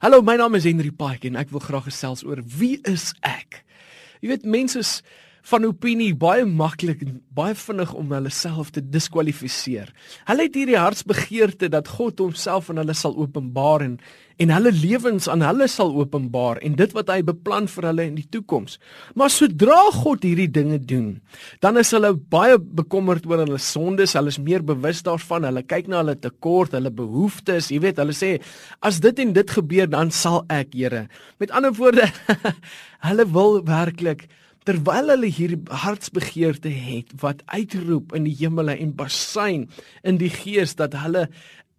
Hallo, my naam is Henry Pike en ek wil graag gesels oor wie is ek? Jy weet mense is van opinie baie maklik en baie vinnig om hulle self te diskwalifiseer. Hulle het hierdie hartsbegeerte dat God homself aan hulle sal openbaar en en hulle lewens aan hulle sal openbaar en dit wat hy beplan vir hulle in die toekoms. Maar sodra God hierdie dinge doen, dan is hulle baie bekommerd oor hulle sondes, hulle is meer bewus daarvan, hulle kyk na hulle tekort, hulle behoeftes, jy weet, hulle sê as dit en dit gebeur, dan sal ek, Here. Met ander woorde, hulle wil werklik terwyl hulle hierdie hartsbegeerte het wat uitroep in die hemele en basyn in die gees dat hulle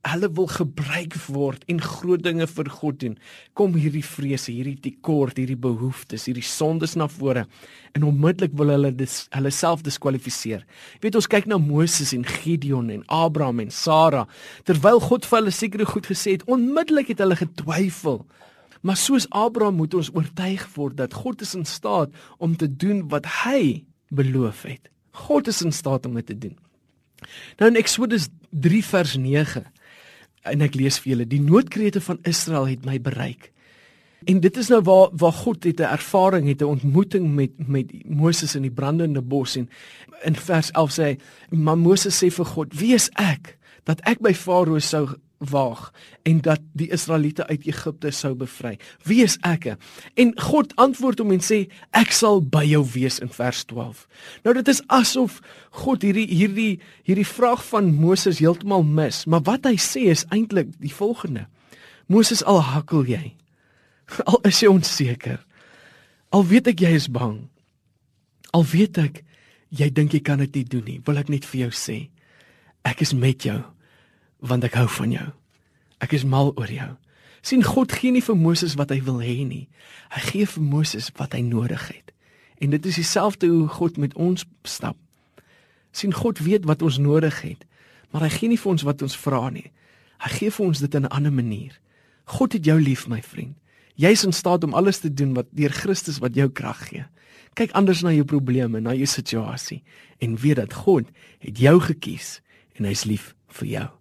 hulle wil gebruik word en groot dinge vir God doen kom hierdie vrese hierdie tekort hierdie behoeftes hierdie sondes na vore en onmiddellik wil hulle dis hulle self diskwalifiseer. Jy weet ons kyk na Moses en Gideon en Abraham en Sara terwyl God vir hulle seker goed gesê het onmiddellik het hulle getwyfel Maar soos Abraham moet ons oortuig word dat God is in staat om te doen wat hy beloof het. God is in staat om dit te doen. Nou in Eksodus 3 vers 9 en ek lees vir julle, die noodkrete van Israel het my bereik. En dit is nou waar waar God het 'n ervaring het 'n ontmoeting met met Moses in die brandende bos en in vers 11 sê hy, maar Moses sê vir God, "Wie is ek dat ek by Farao sou waag en dat die Israeliete uit Egipte sou bevry. Wie is ek? En God antwoord hom en sê ek sal by jou wees in vers 12. Nou dit is asof God hierdie hierdie hierdie vraag van Moses heeltemal mis, maar wat hy sê is eintlik die volgende. Moses al hakkel jy. Al is jy onseker. Al weet ek jy is bang. Al weet ek jy dink jy kan dit nie doen nie. Wil ek net vir jou sê ek is met jou want ek hou van jou. Ek is mal oor jou. sien God gee nie vir Moses wat hy wil hê nie. Hy gee vir Moses wat hy nodig het. En dit is dieselfde hoe God met ons stap. sien God weet wat ons nodig het, maar hy gee nie vir ons wat ons vra nie. Hy gee vir ons dit in 'n ander manier. God het jou lief, my vriend. Jy's in staat om alles te doen wat deur Christus wat jou krag gee. Kyk anders na jou probleme, na jou situasie en weet dat God het jou gekies en hy's lief vir jou.